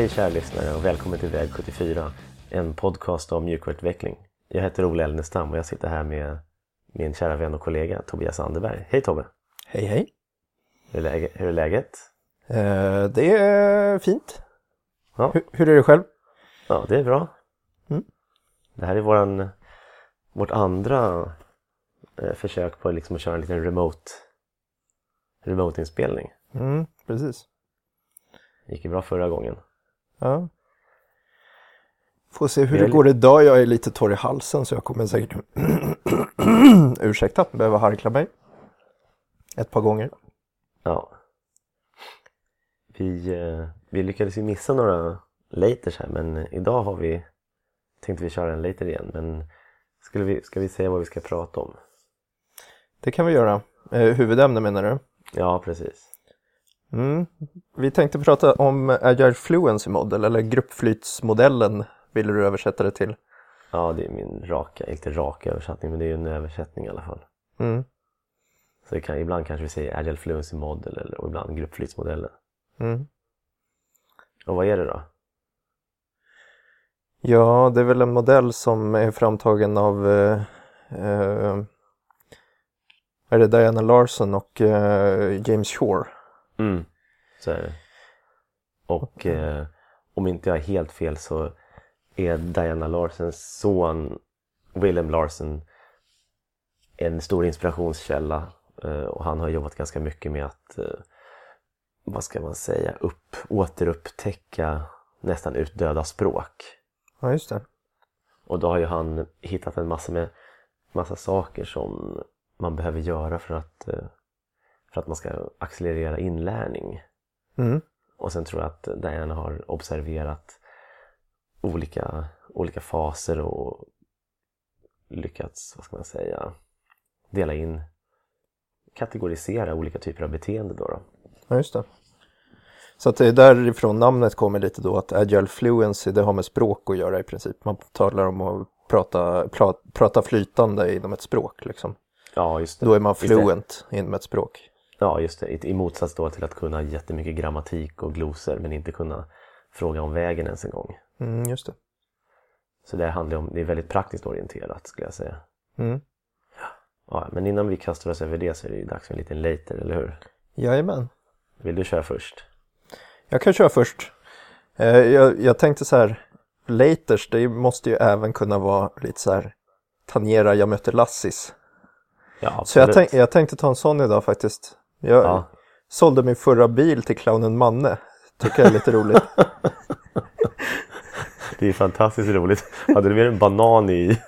Hej kära lyssnare och välkommen till Väg 74, en podcast om mjukvaruutveckling. Jag heter Ola Elnestam och jag sitter här med min kära vän och kollega Tobias Anderberg. Hej Tobbe! Hej hej! Hur är, läge, hur är läget? Eh, det är fint. Ja. Hur, hur är det själv? Ja, det är bra. Mm. Det här är våran, vårt andra eh, försök på liksom att köra en liten remote, remote-inspelning. Mm, precis. Det gick ju bra förra gången. Ja. Får se hur Det går idag. Jag är lite torr i halsen så jag kommer säkert ursäkta, behöva harkla mig. Ett par gånger. Ja. Vi, eh, vi lyckades ju missa några laters här men idag har vi tänkte vi köra en later igen men skulle vi, ska vi säga vad vi ska prata om? Det kan vi göra. Eh, huvudämne menar du? Ja, precis. Mm. Vi tänkte prata om Agile Fluency Model eller gruppflytsmodellen ville du översätta det till. Ja, det är min raka, inte raka översättning men det är en översättning i alla fall. Mm. Så kan, ibland kanske vi säger Agile Fluency Model eller och ibland gruppflytsmodellen. Mm. Och vad är det då? Ja, det är väl en modell som är framtagen av eh, eh, är det Diana Larson och eh, James Shore. Mm. Så är det. Och eh, om inte jag är helt fel så är Diana Larsens son Willem Larsen en stor inspirationskälla eh, och han har jobbat ganska mycket med att eh, vad ska man säga, upp, återupptäcka nästan utdöda språk. Ja, just det. Och då har ju han hittat en massa, med, massa saker som man behöver göra för att, eh, för att man ska accelerera inlärning. Mm. Och sen tror jag att Diana har observerat olika, olika faser och lyckats, vad ska man säga, dela in, kategorisera olika typer av beteende då. då. Ja, just det. Så att det är därifrån namnet kommer lite då att Agile Fluency det har med språk att göra i princip. Man talar om att prata, pra, prata flytande inom ett språk liksom. Ja, just det. Då är man fluent inom ett språk. Ja, just det. I, motsats då till att kunna jättemycket grammatik och glosor men inte kunna fråga om vägen ens en gång. Mm, just det. Så det handlar om, det är väldigt praktiskt orienterat skulle jag säga. Mm. Ja, men innan vi kastar oss över det så är det ju dags för en liten later, eller hur? Jajamän. Vill du köra först? Jag kan köra först. Eh, jag, jag tänkte så här, laters, det måste ju även kunna vara lite så här, tangera jag mötte Lassis. Ja, Så jag, absolut. tänk, jag tänkte ta en sån idag faktiskt. Jag Ja. sålde min förra bil till clownen Manne. Tycker jag är lite roligt. Det är fantastiskt roligt. Hade du med en banan i,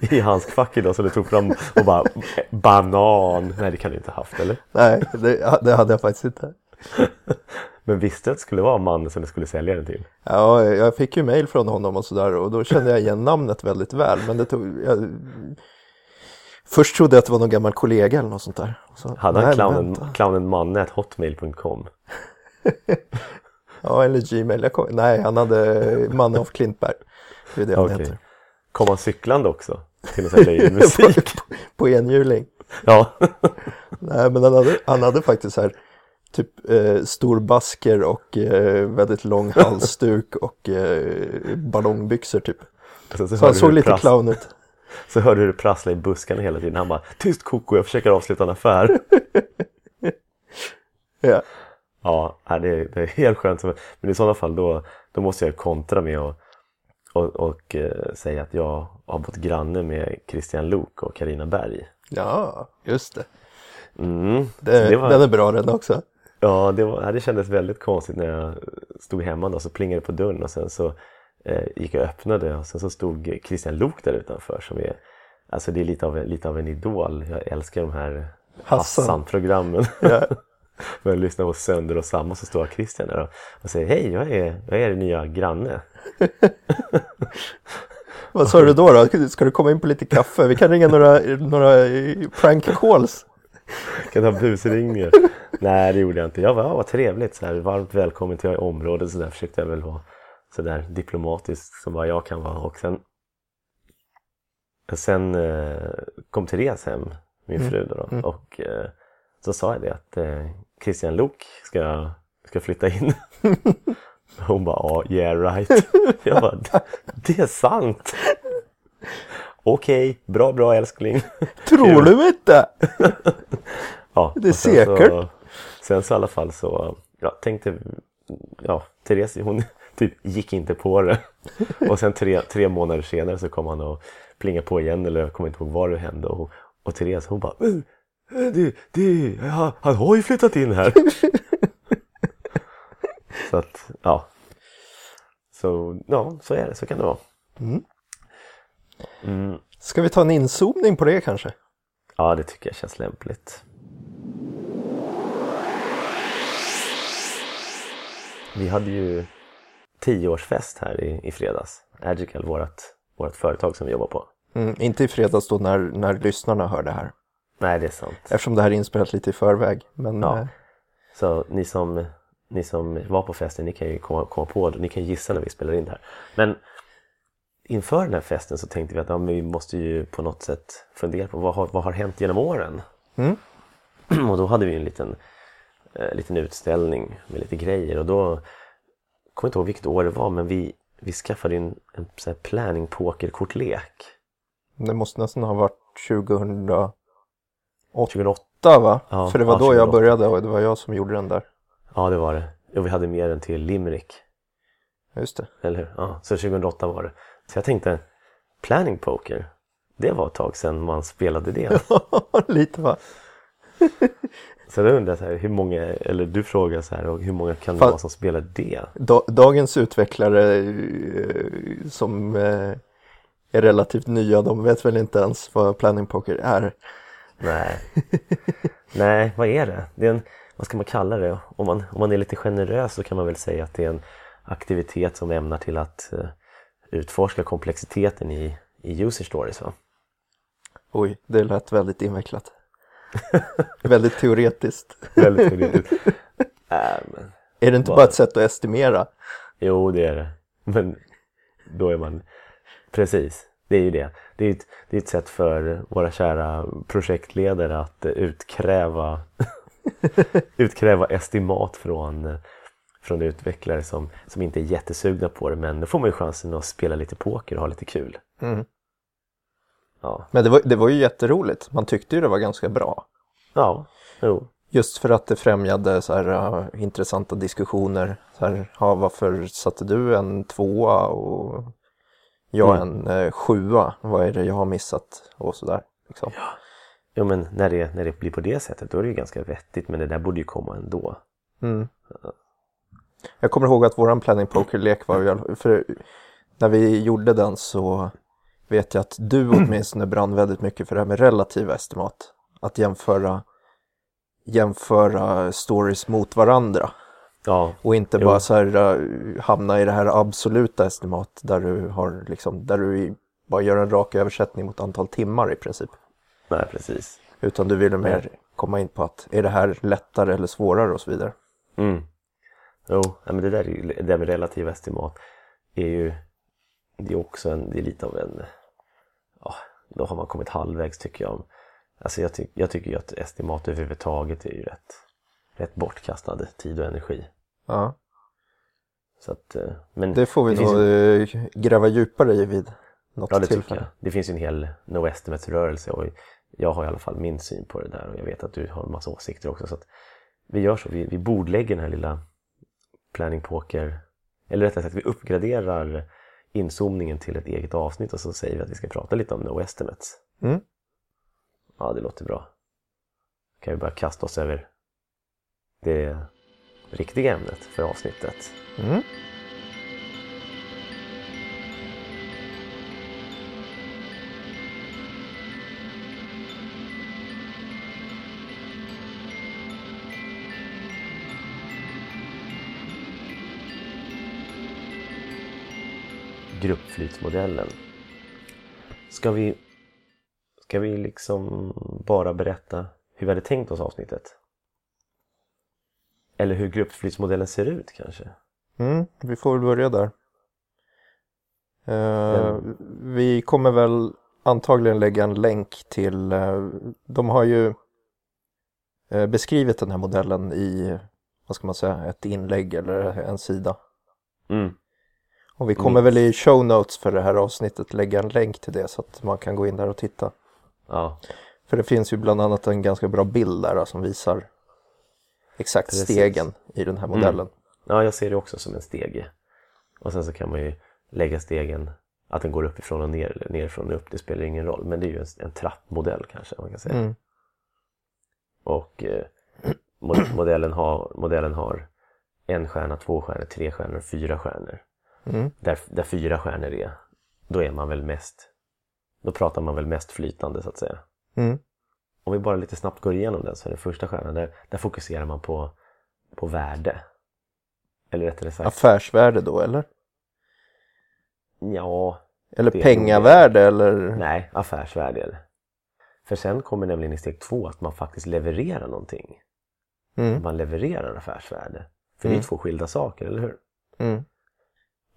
i handskfacket då som du tog fram och bara banan? Nej, det kan du inte ha haft, eller? Nej, det, det hade jag faktiskt inte. Men visste du att det skulle vara en man som du skulle sälja den till? Ja, jag fick ju mail från honom och sådär och då kände jag igen namnet väldigt väl. Men det tog... Jag, först trodde jag att det var någon gammal kollega eller något sånt där. Så, Hade han clownen, clownen manne hotmail.com? Ja, eller Gmail. Kom, nej, han hade Manne av Klintberg. Det är det han Okej. heter. Kom han cyklande också? Till att sälja in musik? på, på enhjuling. Ja. Nej, men han hade, han hade faktiskt här typ eh, stor basker och eh, väldigt lång halsduk och eh, ballongbyxor typ. Så, så, han såg lite clown ut. Så hörde du det prassla i buskarna hela tiden. Han bara Tyst Koko, jag försöker avsluta en affär. Ja. Ja, det är, det är helt skönt. Men i sådana fall då, då måste jag kontra med att och, och eh, säga att jag har bott granne med Christian Lok och Karina Berg. ja, just det. Mm. det, det var, Den är bra den också. Ja, det, var, det kändes väldigt konstigt när jag stod hemma då, så plingade det på dörren och sen så gick jag och öppnade och sen så stod Christian Lok där utanför som är Alltså det är lite av, en- lite av en idol. Jag älskar de här Hassan. Hassan-programmen. Ja. Men jag lyssnar på Sönder och Sam och så står Christian där och, och säger Hej, jag är, jag är er nya granne. Vad sa du då, då? Ska du komma in på lite kaffe? Vi kan ringa några, några eh, prank calls. Kan ha busringningar. Nej, det gjorde jag inte. Jag var, ja, vad trevligt. Så här, varmt välkommen till området. Så där försökte jag väl vara så där diplomatisk som bara jag kan vara. Och sen, sen eh, kom Therese hem, min fru då, då och eh, så sa jag det att eh, Christian Lok ska, ska flytta in. Hon bara, ja, yeah right. Jag bara, det är sant. Okej, bra, bra älskling. Tror du inte? Ja, Det är säkert. Så, sen så i alla fall så, ja, tänkte, ja, Therese hon typ gick inte på det. Och sen tre, tre månader senare så kom han och plingade på igen eller jag kommer inte ihåg vad det hände. Och, och Therese hon bara, "Men, eh, det, det, han, han har ju flyttat in här. så att, ja. Så, ja, så är det, så kan det vara. Mm, Ska vi ta en inzoomning på det kanske? ja, det tycker jag känns lämpligt. Vi hade ju tioårsfest här i, i fredags. Agical, vårt, vårt företag som vi jobbar på. Mm, inte i fredags då när, när lyssnarna hör det här. Nej, det är sant. Eftersom det här är inspelat lite i förväg. Men Ja. eh, Så ni som, ni som var på festen, ni kan ju komma, komma på det. Ni kan gissa när vi spelar in det här. Men inför den här festen så tänkte vi att ja, vi måste ju på något sätt fundera på vad har, vad har hänt genom åren? Mm. Och då hade vi en liten, eh, liten utställning med lite grejer och då kommer inte ihåg vilket år det var men vi, vi skaffade en, en sån här planning pokerkortlek det måste nästan ha varit 2008 2008. va? Ja, För det var ja, då jag 2008. började och det var jag som gjorde den där. Ja det var det. Och vi hade mer än till Limerick. Just det. Eller hur? Ja, så 2008 var det. Så jag tänkte, planning poker, det var ett tag sedan man spelade det. lite va? Så då undrar jag så här, hur många, eller du frågar så här, hur många kan det Fan. vara som spelar det? Da, dagens utvecklare eh, som eh, är relativt nya, de vet väl inte ens vad planning poker är. Nej. Nej, vad är det? Det är en, vad ska man kalla det? Om man, om man är lite generös så kan man väl säga att det är en aktivitet som ämnar till att eh, utforska komplexiteten i, i user stories. Va? Oj, det lät väldigt invecklat. väldigt teoretiskt. Väldigt teoretiskt. äh, men, Är det inte Bara- bara ett sätt att estimera? jo, det är det. Men då är man... Precis, det är ju det. Det är ett, det är ett sätt för våra kära projektledare att utkräva, utkräva estimat från, från utvecklare som, som inte är jättesugna på det. Men då får man ju chansen att spela lite poker och ha lite kul. Mm. Ja, Men det var, det var ju jätteroligt. Man tyckte ju det var ganska bra. ja jo. Just för att det främjade så här, uh, intressanta diskussioner. Så här, ja, varför satte du en tvåa och jag Mm. en eh, sjua? Vad är det jag har missat? Och sådär. Liksom. Jo, men när det, när det blir på det sättet då är det ju ganska vettigt. Men det där borde ju komma ändå. Mm. Jag kommer ihåg att våran planning pokerlek var för när vi gjorde den så vet jag att du åtminstone brann väldigt mycket för det här med relativa estimat. Att jämföra, jämföra stories mot varandra. Ja, Och inte Jo. bara så här uh, hamna i det här absoluta estimat där du har liksom, där du bara gör en rak översättning mot antal timmar i princip. nej precis. Utan du ville mer komma in på att är det här lättare eller svårare och så vidare. Mm. Jo, men det där, det där med relativ estimat är ju det är också en, det är lite av en, ja, då har man kommit halvvägs tycker jag. Alltså jag, ty, jag tycker ju att estimat överhuvudtaget är ju rätt, rätt bortkastad tid och energi. Ja, Så att, eh, men det får vi finns nog ju- eh, gräva djupare i vid något Ja, det tycker tillfälle. jag. Det finns ju en hel no estimates-rörelse och jag har i alla fall min syn på det där och jag vet att du har en massa åsikter också. Så vi gör så, vi, vi bordlägger den här lilla planning poker, eller rättare sagt vi uppgraderar inzoomningen till ett eget avsnitt och så säger vi att vi ska prata lite om no estimates. Mm. Ja, det låter bra. Kan vi bara kasta oss över det riktiga ämnet för avsnittet. Mm. Gruppflytmodellen. Ska vi, ska vi liksom bara berätta hur vi hade tänkt oss avsnittet? Eller hur gruppflytmodellen ser ut kanske? Mm, vi får väl börja där. Eh, Vi kommer väl antagligen lägga en länk till, eh, de har ju eh, beskrivit den här modellen i, vad ska man säga, ett inlägg eller en sida. Mm. Och vi kommer väl i show notes för det här avsnittet lägga en länk till det så att man kan gå in där och titta. Ja, För det finns ju bland annat en ganska bra bild där som visar exakt Precis. stegen i den här modellen. ja, jag ser det också som en stege. Och sen så kan man ju lägga stegen, att den går uppifrån och ner eller nerifrån och upp, det spelar ingen roll. Men det är ju en, en trappmodell kanske man kan säga. Mm. Och eh, mod- modellen, har, modellen har en stjärna, två stjärnor, tre stjärnor fyra stjärnor. Mm. Där, där fyra stjärnor är, då är man väl mest, då pratar man väl mest flytande så att säga. Mm. Om vi bara lite snabbt går igenom den så är den första stjärnan, där, där fokuserar man på, på värde. Eller rättare sagt, Affärsvärde då eller? ja, Eller pengavärde eller? nej, affärsvärde är det. För sen kommer nämligen i steg två att man faktiskt levererar någonting. Mm. Man levererar affärsvärde. För det är Mm. två skilda saker, eller hur? Mm.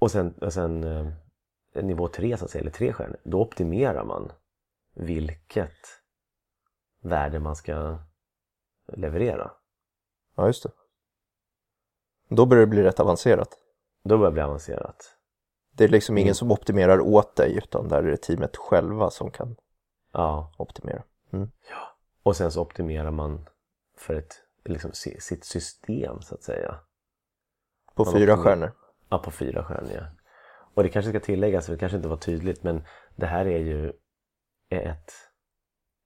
Och sen, och sen eh, nivå tre, så att säga, eller tre stjärnor, då optimerar man vilket värde man ska leverera. Ja, just det. Då börjar det bli rätt avancerat. Då börjar det bli avancerat. Det är liksom Mm. ingen som optimerar åt dig utan där är det teamet själva som kan Ja. optimera. Och sen så optimerar man för ett, liksom, si- sitt system, så att säga. På Man fyra optimerar. stjärnor. Ja, på fyra stjärnor, ja. Och det kanske ska tilläggas, det kanske inte var tydligt, men det här är ju ett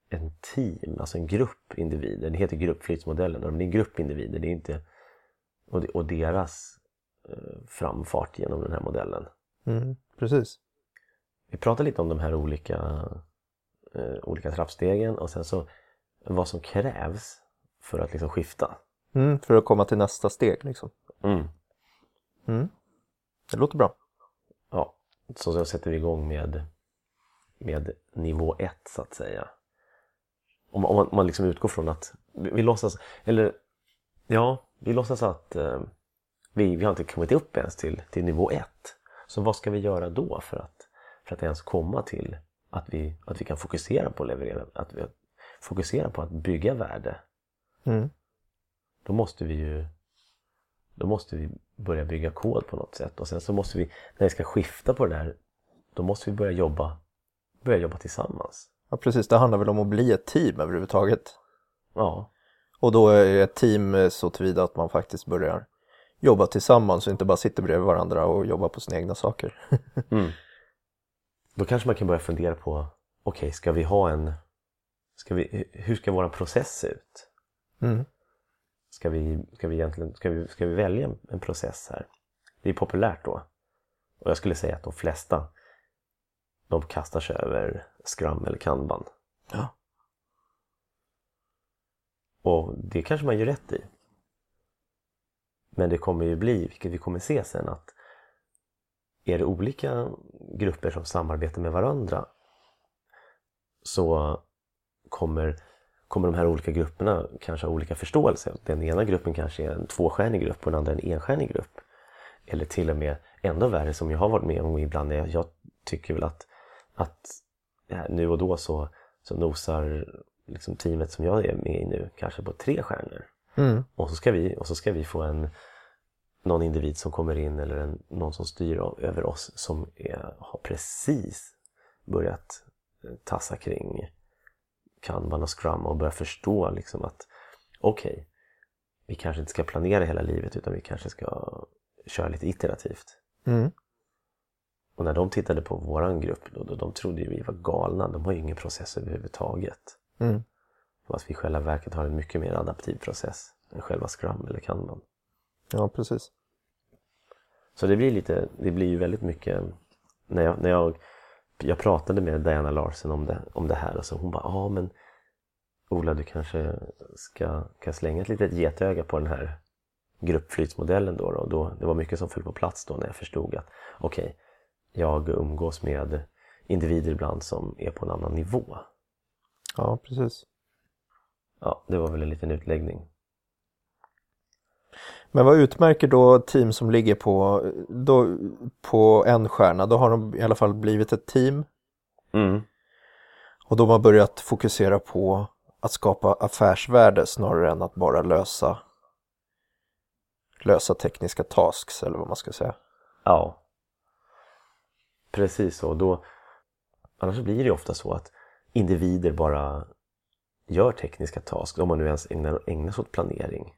en team, alltså en grupp individer. Det heter gruppflytsmodellen, och det är en grupp individer. Det är inte, och, deras eh, framfart genom den här modellen. Mm. Precis. Vi pratar lite om de här olika, eh, olika trappstegen och sen så vad som krävs för att liksom skifta. Mm. För att komma till nästa steg liksom. Mm. Det låter bra. Ja, så så sätter vi igång med, med nivå 1 så att säga. Om, om man, om man liksom utgår från att vi, vi låtsas, eller ja, vi låtsas att eh, vi, vi har inte kommit upp ens till, till nivå 1. Så vad ska vi göra då för att, för att ens komma till att vi, att vi kan fokusera på att leverera, att vi fokusera på att bygga värde? Mm. Då måste vi ju då måste vi börja bygga kod på något sätt och sen så måste vi, när vi ska skifta på det där, då måste vi börja jobba, börja jobba tillsammans. Ja, precis. Det handlar väl om att bli ett team överhuvudtaget. Ja, Och då är ett team så tillvida att man faktiskt börjar jobba tillsammans och inte bara sitter bredvid varandra och jobbar på sina egna saker. mm. Då kanske man kan börja fundera på, okej, ska vi ha en, ska vi, hur ska vår process se ut? Mm. Ska vi, ska vi egentligen, ska vi, ska vi välja en, process här? Det är populärt då. Och jag skulle säga att de flesta, de kastar sig över Scrum eller Kanban. Ja. Och det kanske man gör rätt i. Men det kommer ju bli, vilket vi kommer se sen, att är det olika grupper som samarbetar med varandra så kommer, kommer de här olika grupperna kanske ha olika förståelse. Den ena gruppen kanske är en tvåstjärnig grupp och den andra en enstjärnig grupp. Eller till och med ännu värre som jag har varit med om ibland. Jag, jag tycker väl att, att nu och då så, så nosar liksom teamet som jag är med i nu kanske på tre stjärnor. Mm. Och så ska vi, och så ska vi få en, någon individ som kommer in eller en, någon som styr av, över oss som är, har precis börjat eh, tassa kring Kanban och Scrum och börja förstå liksom att okej, vi kanske inte ska planera hela livet utan vi kanske ska köra lite iterativt. Mm. Och när de tittade på våran grupp då, då de trodde ju vi var galna. De har ju ingen process överhuvudtaget. Mm. Fast vi i själva verket har en mycket mer adaptiv process än själva Scrum eller Kanban. Ja, precis. Så det blir lite, det blir ju väldigt mycket när jag, när jag, jag pratade med Diana Larsen om det, om det här och så hon bara, ja men Ola du kanske ska, kan slänga ett litet getöga på den här gruppflytsmodellen då, då. då det var mycket som föll på plats då när jag förstod att okej, jag umgås med individer ibland som är på en annan nivå. Ja, precis. Ja, det var väl en liten utläggning. Men vad utmärker då team som ligger på, då, på en stjärna? Då har de i alla fall blivit ett team Mm. och de har börjat fokusera på att skapa affärsvärde snarare än att bara lösa lösa tekniska tasks eller vad man ska säga. Ja. Precis så. Då, annars blir det ofta så att individer bara gör tekniska tasks, om man nu ens ägnar, ägnar sig åt planering.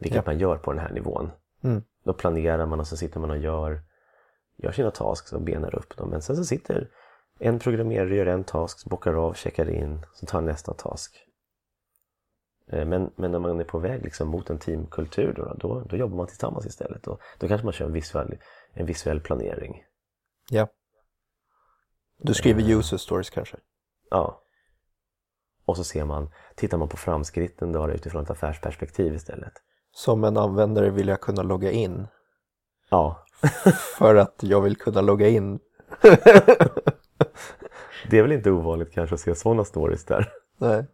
Vilket Ja. man gör på den här nivån. Mm. Då planerar man och så sitter man och gör, gör sina tasks och benar upp dem. Men sen så sitter en programmerare, gör en task, bockar av, checkar in, så tar nästa task. Eh, Men, men när man är på väg liksom mot en teamkultur då, då, då jobbar man tillsammans istället. Och då kanske man kör en visuell, en visuell planering. Ja. Du skriver user stories kanske? Ja. Och så ser man, tittar man på framskritten då utifrån ett affärsperspektiv istället. Som en användare vill jag kunna logga in Ja, för att jag vill kunna logga in. det är väl inte ovanligt kanske att se sådana stories där. Nej.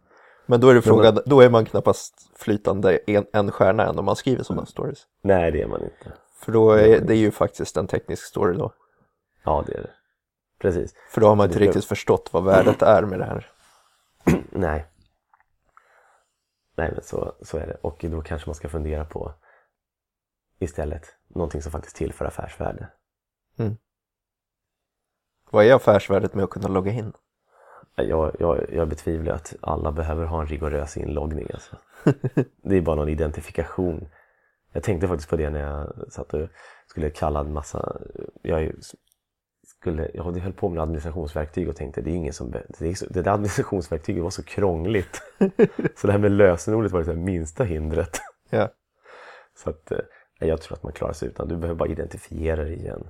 Men då är det frågan, då är man knappast flytande en, en stjärna än om man skriver sådana stories. Nej, det är man inte. För då är det är ju faktiskt en teknisk story då. Ja, det är det. Precis. För då har man inte Det- riktigt förstått vad värdet är med det här. Nej. Nej, men så, så är det. Och då kanske man ska fundera på istället någonting som faktiskt tillför affärsvärde. Vad är affärsvärdet med att kunna logga in? Jag, jag, jag betvivlar att alla behöver ha en rigorös inloggning. Alltså. Det är bara någon identifikation. Jag tänkte faktiskt på det när jag satt och skulle kalla en massa... Jag, är skulle, jag höll på med administrationsverktyg och tänkte det är ingen som... Det, är så, det där administrationsverktyget var så krångligt. Så det här med lösenordet var det minsta hindret. Ja. Så att, eh, jag tror att man klarar sig utan. Du behöver bara identifiera det igen.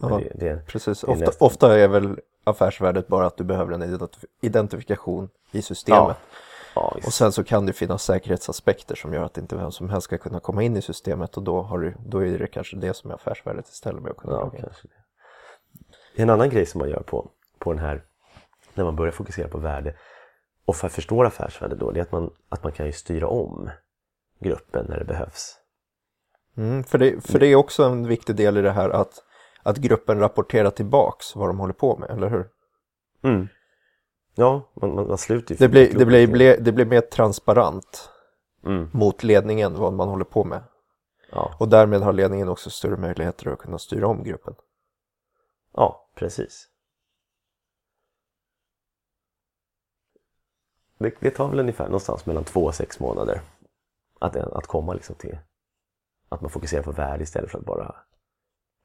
Ja. Det, det, Precis, ofta, nästan- ofta är väl affärsvärdet bara att du behöver en identif- identifikation i systemet. ja, visst. Och sen så kan det finnas säkerhetsaspekter som gör att inte vem som helst ska kunna komma in i systemet och då, har du, då är det kanske det som är affärsvärdet istället med att kunna Ja, logga in. En annan grej som man gör på, på den här, när man börjar fokusera på värde och för att förstå affärsvärde då, det är att man, att man kan ju styra om gruppen när det behövs. Mm, för, det, för det är också en viktig del i det här att, att gruppen rapporterar tillbaks vad de håller på med, eller hur? Ja, man, man, man sluter ju Det blir, det, blir, blir, det blir mer transparent Mm, mot ledningen vad man håller på med. ja, Och därmed har ledningen också större möjligheter att kunna styra om gruppen. ja, precis. Det, det tar väl ungefär någonstans mellan två och sex månader att, att komma liksom till att man fokuserar på värde istället för att bara,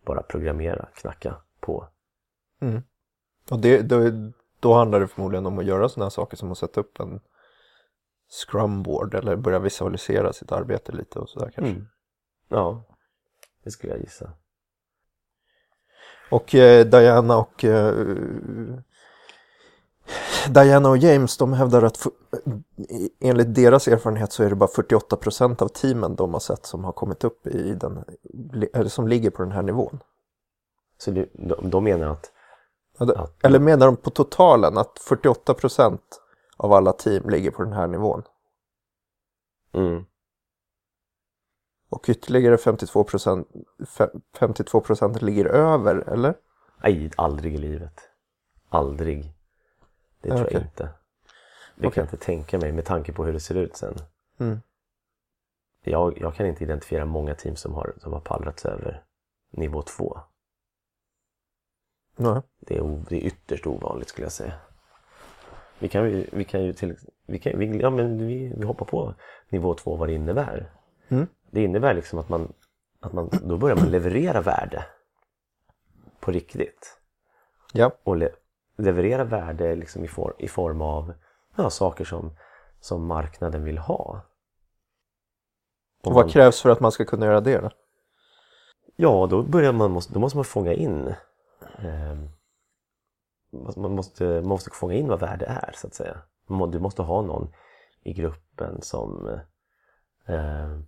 bara programmera, knacka på. Och det, då, då handlar det förmodligen om att göra sådana här saker som att sätta upp en scrumboard eller börja visualisera sitt arbete lite och sådär kanske. Mm. Ja, det skulle jag gissa. Och eh, Diana och eh, Diana och James de hävdar att enligt deras erfarenhet så är det bara 48% av teamen de har sett som har kommit upp i den, eller som ligger på den här nivån. Så du, de, de menar att, att Eller menar de på totalen att 48% av alla team ligger på den här nivån? mm, Och ytterligare 52%, fe- 52% ligger över, eller? nej, aldrig i livet. Aldrig. Det tror jag okej. inte. Det kan jag inte tänka mig med tanke på hur det ser ut sen. Mm. Jag, jag kan inte identifiera många team som har, som har pallrats över nivå två. Nej. Det är, det är ytterst ovanligt skulle jag säga. Vi kan, vi kan ju till, vi, kan, vi, ja, men vi, vi hoppar på nivå två vad det innebär. Mm. Det innebär liksom att man, att man då börjar man leverera värde på riktigt. Ja. Och le, leverera värde liksom i, for, i form av ja, saker som, som marknaden vill ha. Och vad krävs för att man ska kunna göra det då? Ja, då, börjar man, då måste man fånga in eh, man, måste, man måste fånga in vad värde är så att säga. Man Du måste ha någon i gruppen som, eh,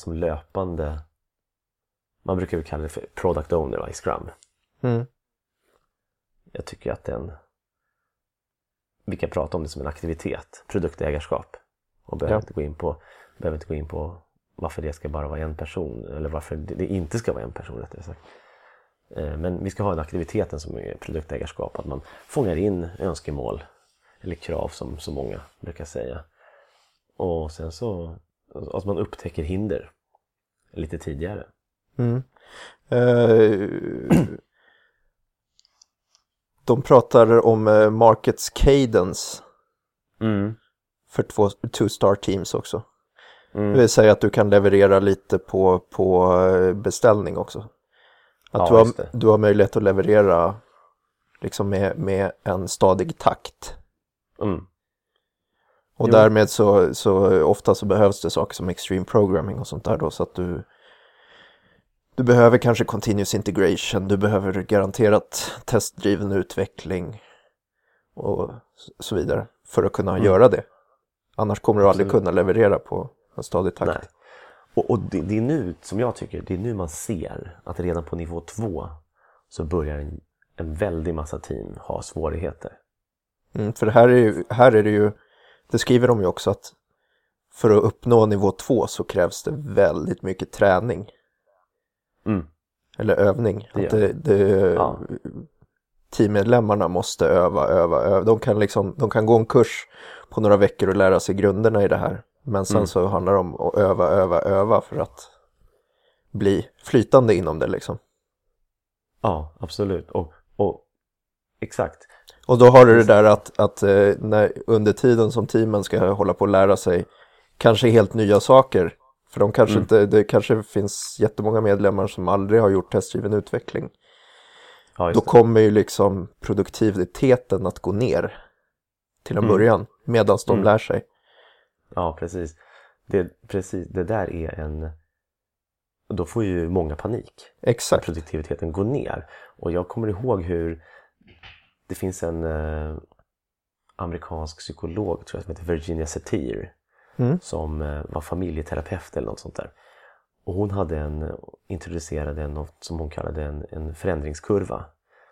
som löpande man brukar väl kalla det för product owner va, i Scrum. Mm. Jag tycker att den vi kan prata om det som en aktivitet, produktägarskap. Och behöver, Ja. inte gå in på, behöver inte gå in på varför det ska bara vara en person eller varför det det inte ska vara en person rättare sagt. Eh, Men vi ska ha den aktiviteten som är produktägarskap, att man fångar in önskemål eller krav som så många brukar säga. Och sen så att man upptäcker hinder lite tidigare. Mm. Eh, de pratar om eh, markets cadence Mm. för två two-star teams också. Mm. Det vill säga att du kan leverera lite på, på eh, beställning också. Att Ja, du, har, du har möjlighet att leverera liksom med, med en stadig takt. Mm. Och Jo. därmed så, så ofta så behövs det saker som extreme programming och sånt där då så att du du behöver kanske continuous integration, du behöver garanterat testdriven utveckling och så vidare för att kunna Mm. göra det. Annars kommer du aldrig kunna leverera på en stadig takt. Nej. Och, och det, det är nu, som jag tycker, det är nu man ser att redan på nivå två så börjar en, en väldig massa team ha svårigheter. Mm, för här är, ju, här är det ju, det skriver de ju också att för att uppnå nivå två så krävs det väldigt mycket träning Mm. eller övning. Det att det, det, Ja. Teammedlemmarna måste öva, öva, öva. De kan, liksom, de kan gå en kurs på några veckor och lära sig grunderna i det här. Men sen Mm. så handlar det om att öva, öva, öva för att bli flytande inom det liksom. Ja, absolut. Och, och exakt. Och då har du det där att, att eh, när, under tiden som teamen ska hålla på att lära sig kanske helt nya saker. För de kanske Mm. inte, det kanske finns jättemånga medlemmar som aldrig har gjort testdriven utveckling. Ja, Då kommer ju liksom produktiviteten att gå ner till en Mm. början medan de Mm. lär sig. Ja, precis. Det, precis. det där är en... Då får ju många panik. Exakt. Produktiviteten går ner. Och jag kommer ihåg hur det finns en eh, amerikansk psykolog tror jag som heter Virginia Satir Mm. som eh, var familjeterapeut eller något sånt där. Och hon hade en, introducerade en, något som hon kallade en, en förändringskurva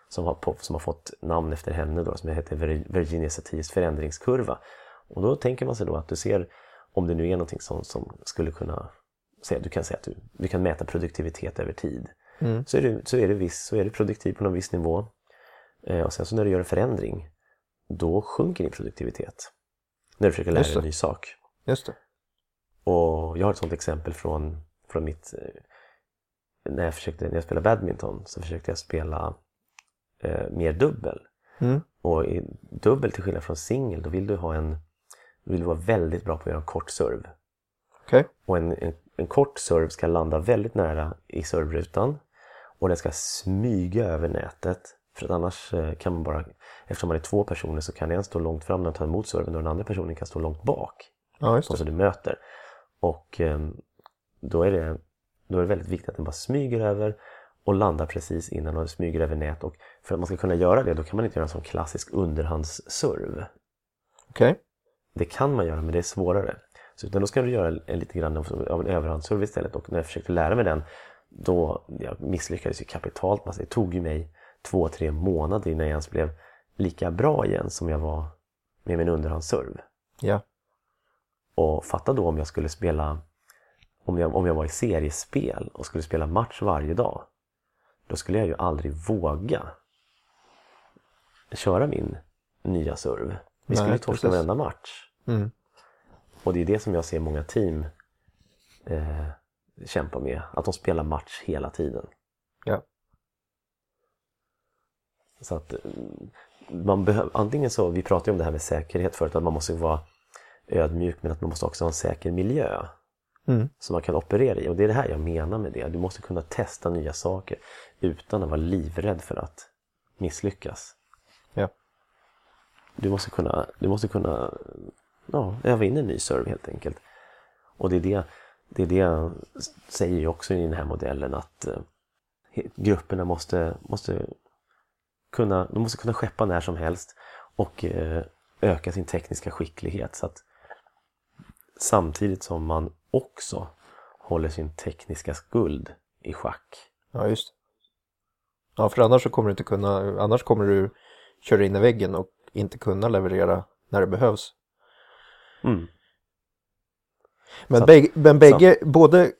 som har, på, som har fått namn efter henne då, som heter Vir- Virginia Satirs förändringskurva. Och då tänker man sig då att du ser om det nu är någonting som, som skulle kunna säga, du kan säga att du, du kan mäta produktivitet över tid. Mm. Så, är du, så, är du viss, så är du produktiv på någon viss nivå. Eh, och sen så när du gör en förändring då sjunker din produktivitet. När du försöker lära dig en ny sak. Just det. Och jag har ett sånt exempel från, från mitt... eh, När jag, försökte, när jag spelade badminton så försökte jag spela eh, mer dubbel. Mm. Och i dubbel till skillnad från singel då vill du ha en... Då vill du vara väldigt bra på att göra en kort serve. Okej. Och en, en, en kort serve ska landa väldigt nära i serverutan och den ska smyga över nätet. För att annars eh, kan man bara, eftersom man är två personer så kan en stå långt fram när man tar emot serven och den andra personen kan stå långt bak Ja, just de det. som du möter. Och eh, då, är det, då är det väldigt viktigt att den bara smyger över och landar precis innan och den smyger över nät. Och för att man ska kunna göra det då kan man inte göra en sån klassisk underhandsserve. Okej. Det kan man göra men det är svårare. Så utan då ska du göra en, lite grann av en överhandsserve istället och när jag försökte lära mig den då jag misslyckades ju kapitalt. Alltså, det tog ju mig två, tre månader innan jag ens blev lika bra igen som jag var med min underhandsserve. Ja. Och fatta då om jag skulle spela om jag, om jag var i seriespel och skulle spela match varje dag. Då skulle jag ju aldrig våga köra min nya serve. Vi skulle Nej, torska precis. varenda match. Mm. Och det är det som jag ser många team eh, kämpa med. Att de spelar match hela tiden. Ja. Så att eh, man behöver, antingen så, vi pratade ju om det här med säkerhet förut, att man måste vara ödmjuk men att man måste också ha en säker miljö Mm. som man kan operera i. Och det är det här jag menar med det. Du måste kunna testa nya saker utan att vara livrädd för att misslyckas. Ja. Du måste kunna, du måste kunna ja, öva in en ny serve helt enkelt. Och det är det, det är det jag säger också i den här modellen att eh, grupperna måste, måste kunna, de måste kunna skeppa när som helst och eh, öka sin tekniska skicklighet så att samtidigt som man också håller sin tekniska skuld i schack. Ja, just. Ja, för annars så kommer du inte kunna, annars kommer du köra in i väggen och inte kunna leverera när det behövs. Mm. Men, Så bägge, men bägge, både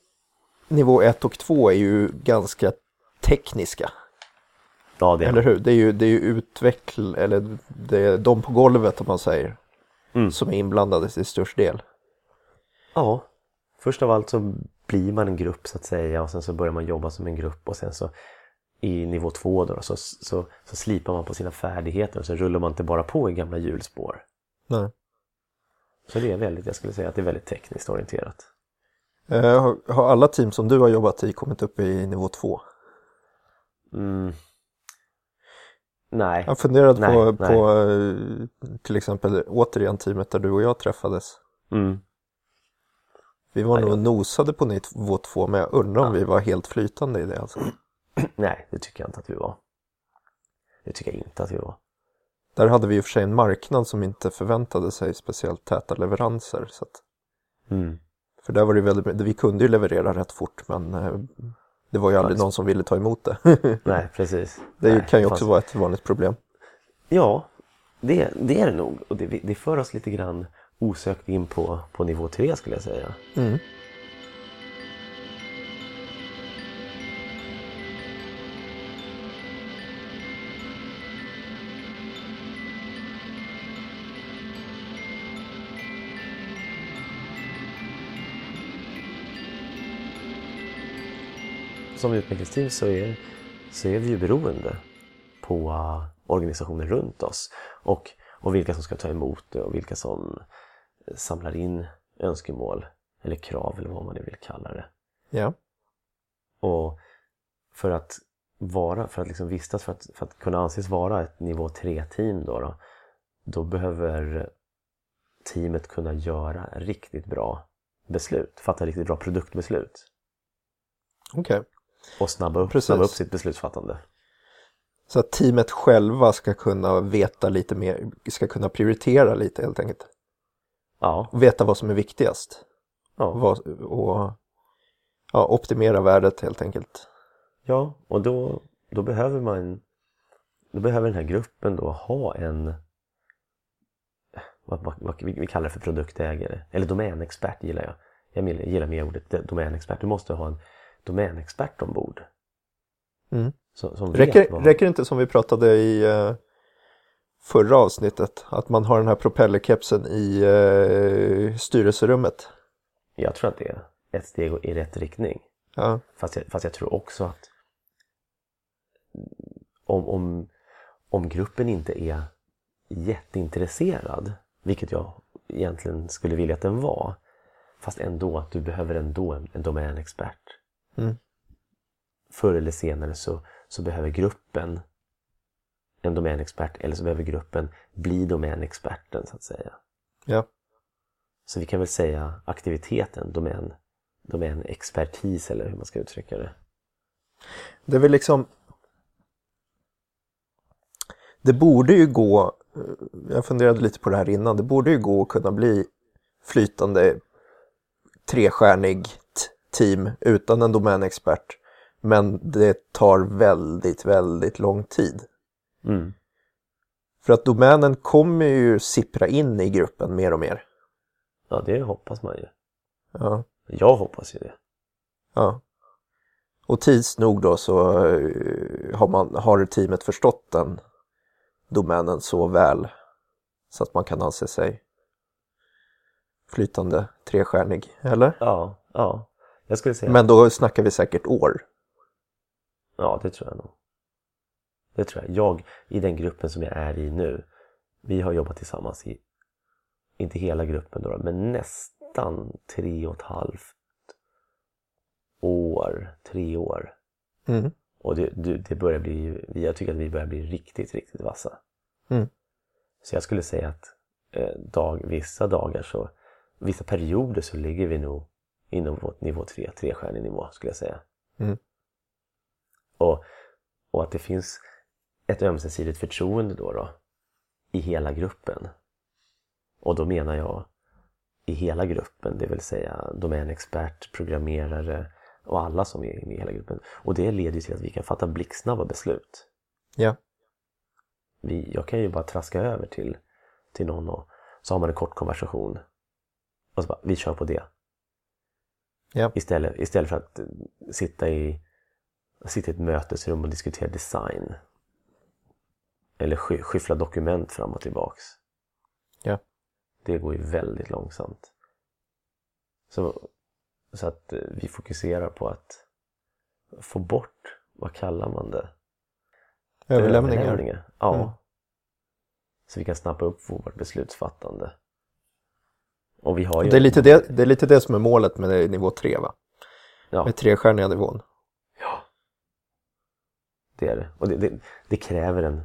nivå 1 och 2 är ju ganska tekniska, Ja, det är eller hur? Det är ju, det är ju utveckl, eller det är de på golvet om man säger, Mm. som är inblandade till störst del. Ja, först av allt så blir man en grupp så att säga och sen så börjar man jobba som en grupp och sen så i nivå två då så, så, så slipar man på sina färdigheter och så rullar man inte bara på i gamla hjulspår. Nej. Så det är väldigt, jag skulle säga att det är väldigt tekniskt orienterat. Eh, har, har alla team som du har jobbat i kommit upp i nivå två? Mm. Nej. Jag funderade Nej, på, nej. på eh, till exempel återigen teamet där du och jag träffades. Mm. Vi var Nej, nog nosade på nivå två men jag undrar om Ja. vi var helt flytande i det alltså. Nej, det tycker jag inte att vi var. Det tycker jag inte att vi var. Där hade vi i och för sig en marknad som inte förväntade sig speciellt täta leveranser. Så att, Mm. för där var det väldigt, vi kunde ju leverera rätt fort men eh, det var ju aldrig någon som ville ta emot det. Nej, precis. det Nej, kan ju också vara ett vanligt problem. Ja, det, det är det nog. Och det, det för oss lite grann osökt in på, på nivå tre skulle jag säga. Mm. Som utvecklingsteam så är, så är vi ju beroende på organisationer runt oss och, och vilka som ska ta emot det och vilka som samlar in önskemål eller krav eller vad man nu vill kalla det. Ja. Och för att vara, för att liksom vistas, för att, för att kunna anses vara ett nivå 3-team då, då, då behöver teamet kunna göra riktigt bra beslut, fatta riktigt bra produktbeslut Okej. Och snabba upp, Precis. snabba upp sitt beslutsfattande. Så att teamet själva ska kunna veta lite mer, ska kunna prioritera lite helt enkelt. Ja, Och veta vad som är viktigast. ja, Vad, och ja, optimera värdet helt enkelt. ja och då, då behöver man då behöver den här gruppen då ha en vad, vad, vad vi kallar det för produktägare eller domänexpert gillar jag. Jag gillar mer ordet domänexpert. Du måste ha en domänexpert ombord. Mm. Som, som Räcker, vad... räcker det inte som vi pratade i eh, förra avsnittet, att man har den här propellerkepsen i eh, styrelserummet? Jag tror att det är ett steg i rätt riktning. Ja, Fast jag, fast jag tror också att om, om, om gruppen inte är jätteintresserad, vilket jag egentligen skulle vilja att den var, fast ändå att du behöver ändå en, en domänexpert. Mm. Förr eller senare så, så behöver gruppen en domänexpert eller så behöver gruppen bli domänexperten så att säga. ja, Så vi kan väl säga aktiviteten, domän, domänexpertis eller hur man ska uttrycka det. det är väl liksom Det borde ju gå, jag funderade lite på det här innan, det borde ju gå att kunna bli flytande trestjärnigt team utan en domänexpert. Men det tar väldigt, väldigt lång tid. Mm. För att domänen kommer ju sippra in i gruppen mer och mer. Ja, det hoppas man ju. Ja, Jag hoppas ju det. ja. Och tids nog då så eh, har, man, har teamet förstått den domänen så väl så att man kan anse sig flytande trestjärnig, eller? Ja, ja. Jag skulle säga, Men då snackar vi säkert år. ja det tror jag nog. Det tror jag. Jag, i den gruppen som jag är i nu, vi har jobbat tillsammans i, inte hela gruppen då, men nästan tre och ett halvt år, tre år. Mm. Och det, det, börjar bli, jag tycker att vi börjar bli riktigt, riktigt vassa. Mm. Så jag skulle säga att eh, dag, vissa dagar så, vissa perioder så ligger vi nog inom vårt nivå 3, trestjärnig nivå skulle jag säga. Mm. Och, och att det finns ett ömsesidigt förtroende då, då i hela gruppen. Och då menar jag i hela gruppen, det vill säga domänexpert, programmerare och alla som är med i hela gruppen. Och det leder till att vi kan fatta blixtsnabba beslut. Ja. Vi, jag kan ju bara traska över till, till någon och så har man en kort konversation. Och så bara, vi kör på det. Ja. Istället, istället för att eh, sitta i, sitta i ett mötesrum och diskutera design. Eller sky, skyffla dokument fram och tillbaks. Ja. Det går ju väldigt långsamt. Så, så att eh, vi fokuserar på att få bort, vad kallar man det? Överlämningar. Ja. Mm. Så vi kan snappa upp vårt beslutsfattande. Och vi har ju... Det är, lite det, det är lite det som är målet med nivå 3 va? Ja, Med trestjärniga nivån. ja. Det är det. Och det, det, det kräver en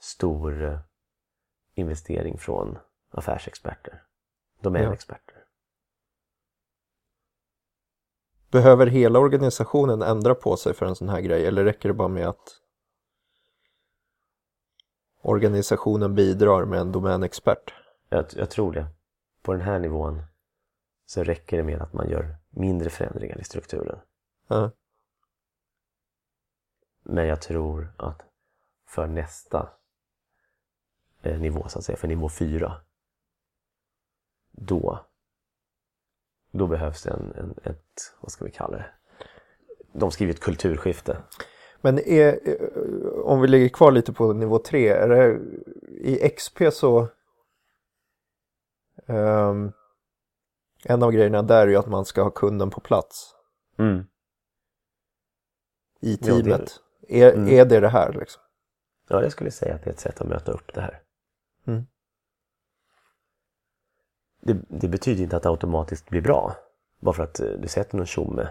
stor eh, investering från affärsexperter. Domänexperter. Behöver hela organisationen ändra på sig för en sån här grej eller räcker det bara med att organisationen bidrar med en domänexpert? Jag, jag tror det. På den här nivån så räcker det med att man gör mindre förändringar i strukturen. Ja. Men jag tror att för nästa eh, nivå, så att säga, för nivå 4, då, då behövs det en, en, ett, vad ska vi kalla det? De skriver ett kulturskifte. Men är, eh, om vi ligger kvar lite på nivå 3, är det i XP så ehm, en av grejerna där är ju att man ska ha kunden på plats Mm. i Ja, det är teamet. är, Mm. är det det här liksom? Ja, jag skulle säga att det är ett sätt att möta upp det här. Mm. Det, det betyder inte att det automatiskt blir bra. Bara för att eh, du sätter någon tjomme.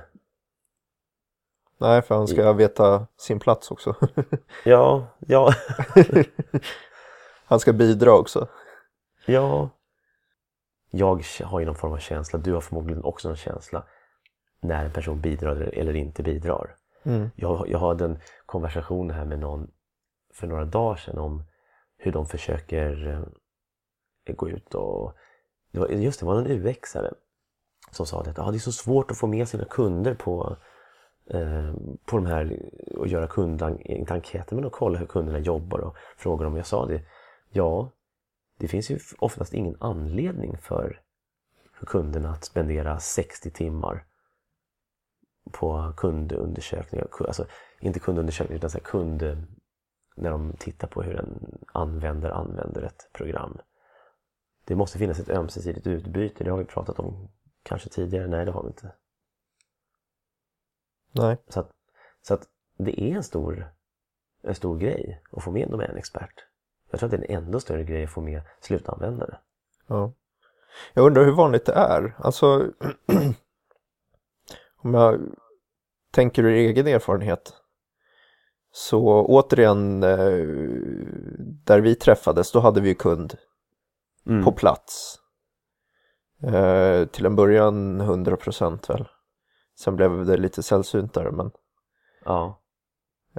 Nej, för han ska veta sin plats också. Ja, ja, han ska bidra också. ja. Jag har ju någon form av känsla, du har förmodligen också någon känsla när en person bidrar eller- inte bidrar. Mm. Jag, jag hade en konversation här med någon för några dagar sedan om hur de försöker eh, gå ut och... Det var, just det, var en UX-are som sa att ah, det är så svårt att få med sina kunder på, eh, på de här och göra kund, inte enkäter men att kolla hur kunderna jobbar och fråga dem. Jag sa det, ja, det finns ju oftast ingen anledning för, för kunderna att spendera 60 timmar på kundundersökningar, ku- alltså inte kundundersökningar utan så kund när de tittar på hur en användare använder ett program. Det måste finnas ett ömsesidigt utbyte, det har vi pratat om kanske tidigare, nej det har vi inte. Nej. Så att, så att det är en stor, en stor grej att få med en domänexpert. Jag tror att det är en ännu större grej att få med slutanvändare. Ja. Jag undrar hur vanligt det är. Alltså, om jag tänker ur egen erfarenhet. Så återigen, eh, där vi träffades, då hade vi kund Mm. på plats. Eh, till en början 100% väl. Sen blev det lite sällsyntare men Ja,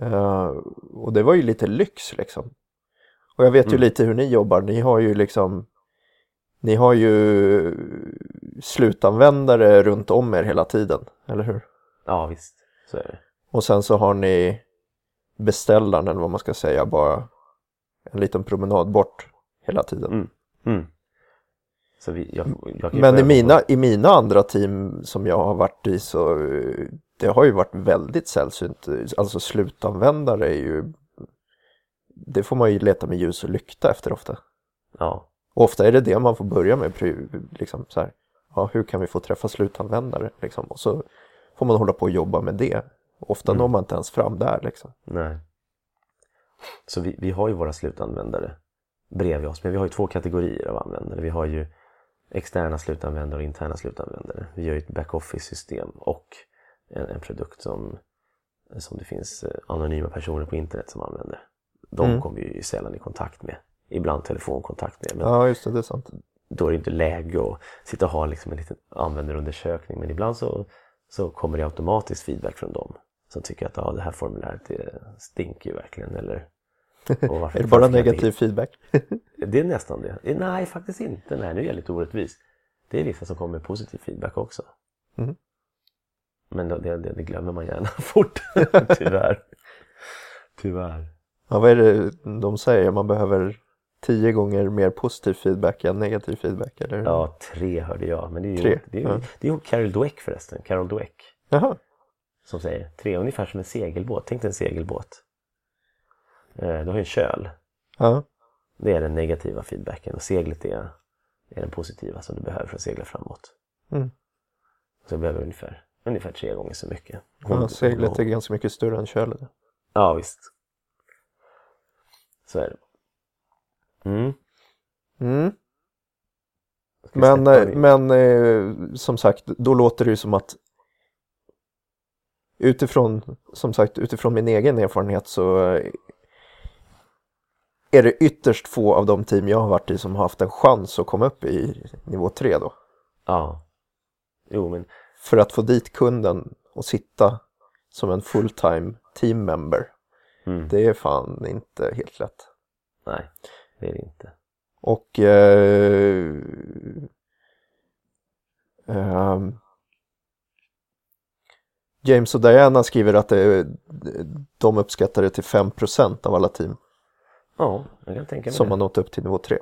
Eh, och det var ju lite lyx liksom. Och jag vet ju Mm. lite hur ni jobbar. Ni har ju liksom Ni har ju slutanvändare runt om er hela tiden, eller hur? ja visst, så är det. Och sen så har ni beställaren eller vad man ska säga bara en liten promenad bort hela tiden. Mm. Mm. Vi, jag, jag ju Men i mina, på- i mina andra team som jag har varit i så eh, det har ju varit väldigt sällsynt. Alltså slutanvändare är ju det får man ju leta med ljus och lykta efter ofta. Ja, Och ofta är det det man får börja med. Liksom så här, ja, hur kan vi få träffa slutanvändare? Liksom. Och så får man hålla på och jobba med det. Ofta Mm. når man inte ens fram där. Liksom. nej. Så vi, vi har ju våra slutanvändare bredvid oss, men vi har ju två kategorier av användare. Vi har ju externa slutanvändare och interna slutanvändare. Vi gör ju ett back-office-system och en, en produkt som, som det finns eh, anonyma personer på internet som använder. De Mm. kommer vi ju sällan i kontakt med. Ibland telefonkontakt med. Men Ja, just det, det är sant. då är det inte läge att sitta och ha liksom en liten användarundersökning. Men ibland så, så kommer det automatiskt feedback från dem. Som tycker att ja, det här formuläret det stinker ju verkligen. Eller, Är det bara negativ feedback? Det är nästan det. Eh, Nej, faktiskt inte. Nej, nu är jag lite orättvis. Det är vissa som kommer med positiv feedback också. Mhm. Men det, det, det glömmer man gärna fort. Tyvärr. Tyvärr. Ja, vad är det de säger? Man behöver tio gånger mer positiv feedback än negativ feedback, eller? Ja, tre hörde jag. Men det är ju, Tre, det är ju, ja. det är ju Carol Dweck förresten. Carol Dweck. Jaha, som säger tre, ungefär som en segelbåt. Tänk dig en segelbåt. Eh, Du har ju en köl. ja. Det är den negativa feedbacken och seglet är, är den positiva som du behöver för att segla framåt. Mm. Så jag behöver ungefär, ungefär tre gånger så mycket. Ja, seglet är ganska mycket större än kölet. Ja, visst. Så är det. Mm. Mm. Men, eh, men eh, som sagt, då låter det ju som att utifrån, som sagt, utifrån min egen erfarenhet så eh, är det ytterst få av de team jag har varit i som har haft en chans att komma upp i nivå 3 då. Ja. Jo, men För att få dit kunden och sitta som en fulltime team member, mm. det är fan inte helt lätt. nej, det är det inte. Och eh, ehm, James och Diana skriver att det, de uppskattar det till 5% av alla team Ja, jag kan tänka mig som det. har nått upp till nivå 3.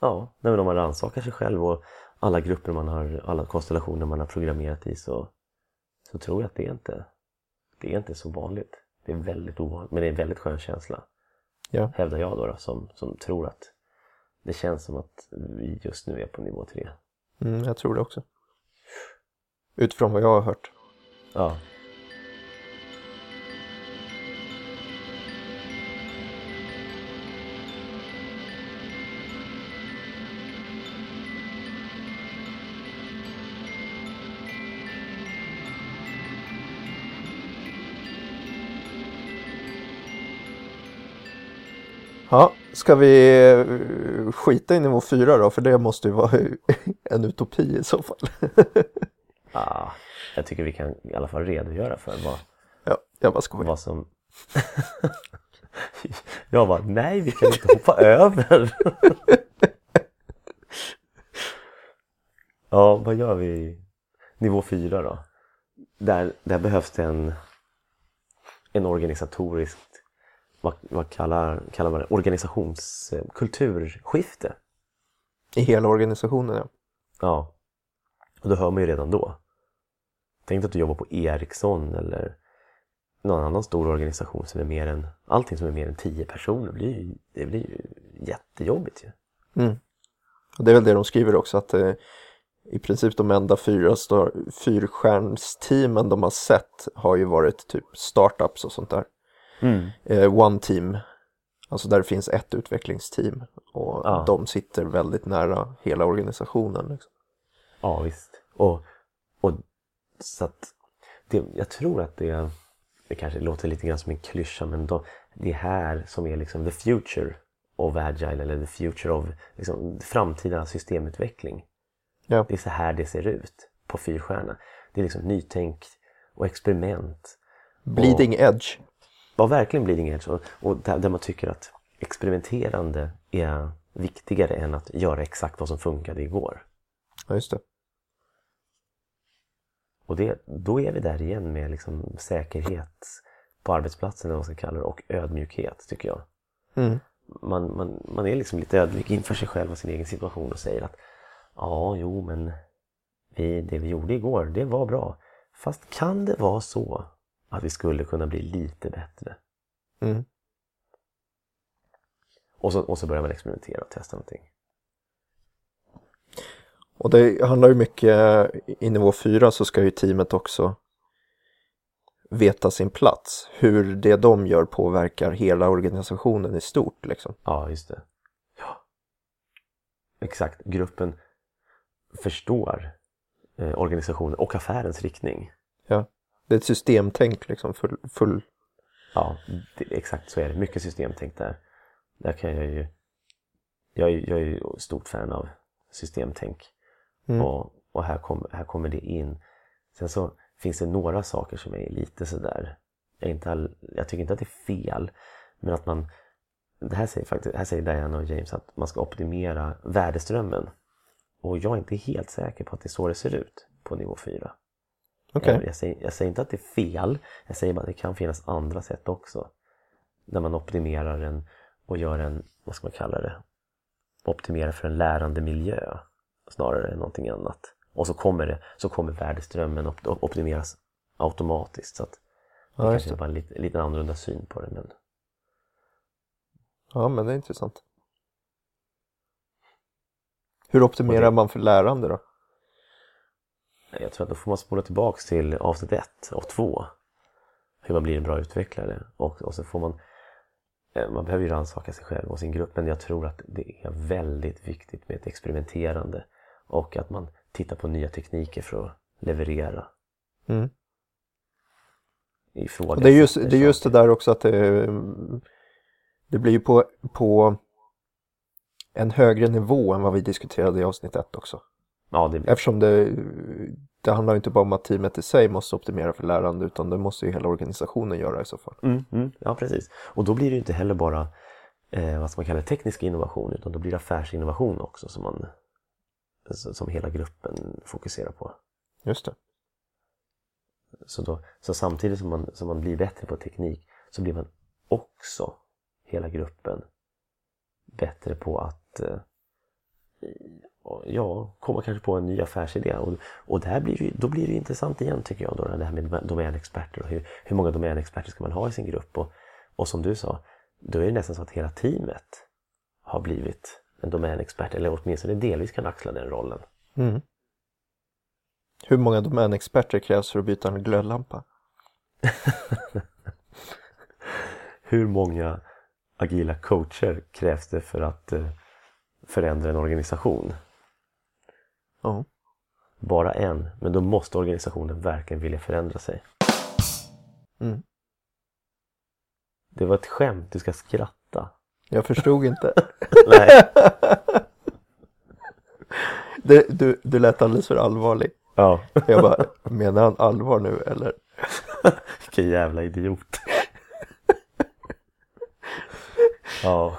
Ja, nej, men om man rannsakar sig själv och alla grupper man har, alla konstellationer man har programmerat i så, så tror jag att det är inte det är inte så vanligt. Det är väldigt ovanligt, men det är en väldigt skön känsla. Ja. Hävdar jag då, då som, som tror att det känns som att vi just nu är på nivå 3. Mm, jag tror det också. Utifrån vad jag har hört. Ja. Ja, ska vi eh, skita i nivå 4 då? För det måste ju vara en utopi i så fall. Ah, jag tycker vi kan i alla fall redogöra för vad, ja, jag bara skojar. vad som... jag bara, nej vi kan inte hoppa över. ja, vad gör vi? Nivå 4 då? Där, där behövs det en, en organisatoriskt, vad, vad kallar, kallar man det, organisationskulturskifte. I hela organisationen ja. Ja. Och då hör man ju redan då. Tänk att du jobbar på Ericsson eller någon annan stor organisation som är mer än, allting som är mer än tio personer blir ju, det blir ju jättejobbigt ju. Mm. Och det är väl det de skriver också att eh, i princip de enda fyra fyrstjärnsteamen de har sett har ju varit typ startups och sånt där. Eh, one team, alltså där det finns ett utvecklingsteam och Ja. de sitter väldigt nära hela organisationen. Liksom. Ja visst. Och, och så att det, jag tror att det, det kanske låter lite grann som en klyscha men då, det är här som är liksom the future of agile eller the future of liksom, framtida systemutveckling. Ja. Det är så här det ser ut på fyrstjärna. Det är liksom nytänk och experiment. Bleeding edge. Ja, verkligen bleeding edge. Och, och där, där man tycker att experimenterande är viktigare än att göra exakt vad som funkade igår. Ja, just det. Och det, då är vi där igen med liksom säkerhet på arbetsplatsen, eller vad man ska kalla det, och ödmjukhet tycker jag. Mm. Man, man, man är liksom lite ödmjuk inför sig själv och sin egen situation och säger att ja, jo, men vi, det vi gjorde igår, det var bra. Fast kan det vara så att vi skulle kunna bli lite bättre? Mm. Och så, och så börjar man experimentera och testa någonting. Och det handlar ju mycket, i nivå 4 så ska ju teamet också veta sin plats. Hur det de gör påverkar hela organisationen i stort liksom. Ja, just det. Ja. Exakt, gruppen förstår eh, organisationen och affärens riktning. Det är ett systemtänk liksom, full, full Ja, det, exakt så är det. Mycket systemtänk där. Där kan jag ju... Jag är, jag är ju stort fan av systemtänk. Mm. Och, och här, kom, här kommer det in. Sen så finns det några saker som är lite sådär... Jag, är inte all, jag tycker inte att det är fel. Men att man... Det här säger, faktiskt, här säger Diana och James att man ska optimera värdeströmmen. Och jag är inte helt säker på att det är så det ser ut på nivå 4. Okej. Jag, jag, säger, jag säger inte att det är fel, jag säger bara att det kan finnas andra sätt också. Där man optimerar en och gör en, vad ska man kalla det, optimerar för en lärande miljö snarare än någonting annat. Och så kommer, det, så kommer värdeströmmen op, op, optimeras automatiskt. Så att det Ja, kanske är bara en lite, lite annorlunda syn på det. Men Ja, men det är intressant. Hur optimerar det- man för lärande då? Jag tror att då får man spola tillbaks till avsnitt ett och två. Hur man blir en bra utvecklare. Och, och så får man eh, man behöver ju rannsaka sig själv och sin grupp men jag tror att det är väldigt viktigt med ett experimenterande och att man tittar på nya tekniker för att leverera. Mm. Och det, är just, det är just det där också att det, det blir ju på, på en högre nivå än vad vi diskuterade i avsnitt ett också. Ja, det blir Eftersom det, det handlar inte bara om att teamet i sig måste optimera för lärande utan det måste ju hela organisationen göra i så fall. Mm, mm, ja, precis. Och då blir det ju inte heller bara eh, vad man kalla det, teknisk innovation utan då blir det affärsinnovation också som, man, som hela gruppen fokuserar på. Just det. Så, då, så samtidigt som man, som man blir bättre på teknik så blir man också, hela gruppen, bättre på att eh, ja, komma kanske på en ny affärsidé. Och, och där blir det, då blir det intressant igen tycker jag, då, det här med domänexperter och hur, hur många domänexperter ska man ha i sin grupp. Och, och som du sa, då är det nästan så att hela teamet har blivit en domänexpert eller åtminstone delvis kan axla den rollen. Mm. Hur många domänexperter krävs för att byta en glödlampa? Hur många agila coacher krävs det för att eh, förändra en organisation? Ja. Bara en, men då måste organisationen verkligen vilja förändra sig. Mm. Det var ett skämt, du ska skratta. Jag förstod inte. Nej. Det, du, du lät alldeles för allvarlig. Ja, Jag bara, menar han allvar nu eller? vilken jävla idiot. Ja.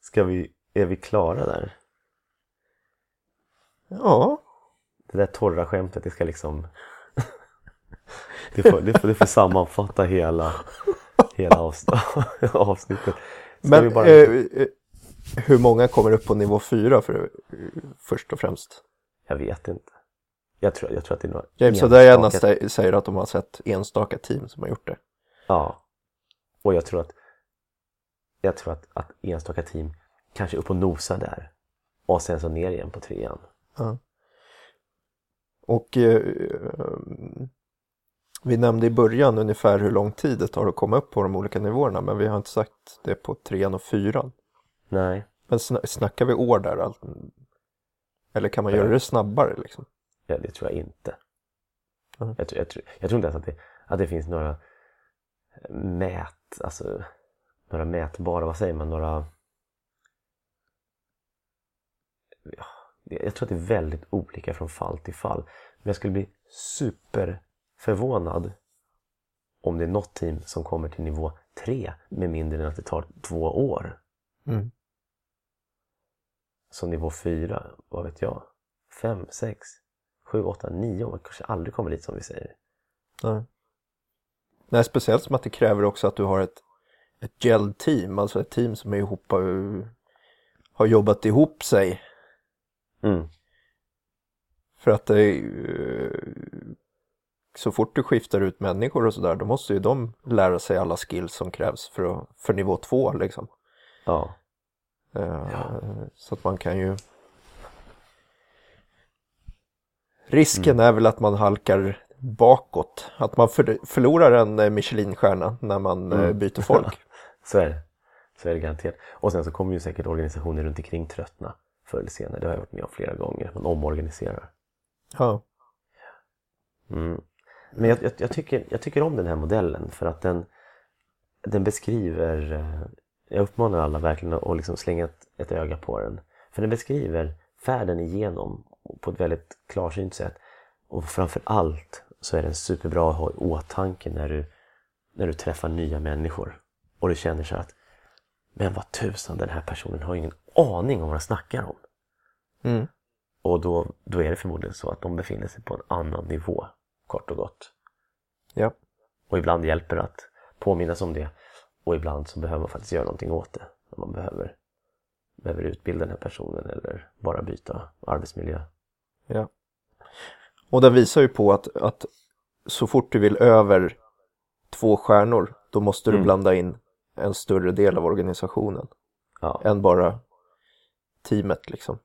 Ska vi, är vi klara där? Ja, Det där torra skämtet, det ska liksom Det får, det får, det får sammanfatta hela, hela avs, avsnittet. Ska men bara... eh, eh, hur många kommer upp på nivå fyra för, först och främst? Jag vet inte. Jag tror, jag tror att det är några James enstaka- sä- säger att de har sett enstaka team som har gjort det. Ja. Och jag tror att jag tror att, att enstaka team kanske upp och nosar där. Och sen så ner igen på trean. Ja. Och eh, vi nämnde i början ungefär hur lång tid det tar att komma upp på de olika nivåerna men vi har inte sagt det på trean och fyran. Nej, Men sna- snackar vi år där? Allt? Eller kan man göra det snabbare liksom? ja, det tror jag inte. Mhm. Jag, tror, jag, tror, jag tror inte ens att det, att det finns några mät, alltså några mätbara, vad säger man, några ja, jag tror att det är väldigt olika från fall till fall. Men jag skulle bli superförvånad om det är något team som kommer till nivå 3 med mindre än att det tar två år. Mm. Så nivå 4, vad vet jag, 5, 6, 7, 8, 9, man kanske aldrig kommer dit som vi säger. Nej. Nej, speciellt som att det kräver också att du har ett, ett gel-team, alltså ett team som är ihop, har jobbat ihop sig. Mm. För att det är, ju- så fort du skiftar ut människor och sådär, då måste ju de lära sig alla skills som krävs för, att, för nivå två liksom. Ja, Eh, Så att man kan ju... Risken är väl att man halkar bakåt. Att man för, förlorar en eh, Michelinstjärna när man eh, Mm. byter folk. så är det. Så är det garanterat. Och sen så kommer ju säkert organisationer runt omkring tröttna förr eller senare. Det har jag varit med om flera gånger. Man omorganiserar. Ja. Mm. Men jag, jag, jag, tycker, jag tycker om den här modellen för att den, den beskriver, eh, jag uppmanar alla verkligen att liksom slänga ett, ett öga på den. För den beskriver färden igenom på ett väldigt klarsynt sätt. Och framför allt så är den superbra att ha i åtanke när du, när du träffar nya människor. Och du känner så att men vad tusan, den här personen har ingen aning om vad han snackar om. Mm. Och då, då är det förmodligen så att de befinner sig på en annan nivå, kort och gott. Ja. Och ibland hjälper det att påminnas om det. Och ibland så behöver man faktiskt göra någonting åt det. Man behöver, behöver utbilda den här personen eller bara byta arbetsmiljö. ja. Och den visar ju på att, att så fort du vill över två stjärnor, då måste du Mm. blanda in en större del av organisationen. Ja, Än bara teamet liksom.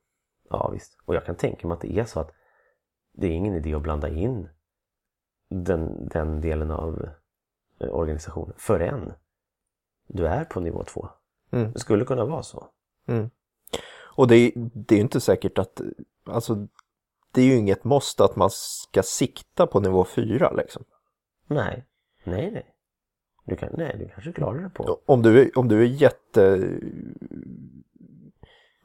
ja, visst. Och jag kan tänka mig att det är så att det är ingen idé att blanda in den, den delen av eh, organisationen förrän du är på nivå två. Mm. Det skulle kunna vara så. Mm. Och det, är- det är ju inte säkert att, alltså det är ju inget måste att man ska sikta på nivå 4 liksom. Nej, nej, nej. Du, kan, nej, du kanske klarar det på... Om du, om du är jätte...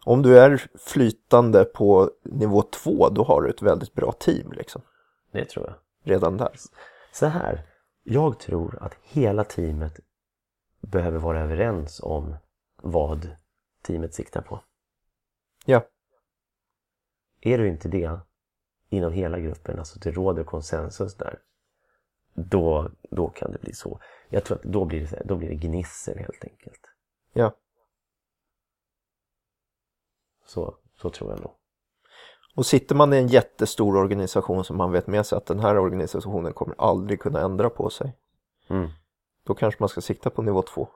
Om du är flytande på nivå 2 då har du ett väldigt bra team liksom. Det tror jag. Redan där. Så här, jag tror att hela teamet behöver vara överens om vad teamet siktar på. Ja. Är du inte det inom hela gruppen, alltså det råder konsensus där, då, då kan det bli så. Jag tror att då blir det, då blir det gnissel helt enkelt. Ja. Så, så tror jag nog. Och sitter man i en jättestor organisation som man vet med sig att den här organisationen kommer aldrig kunna ändra på sig. Mm. Då kanske man ska sikta på nivå 2.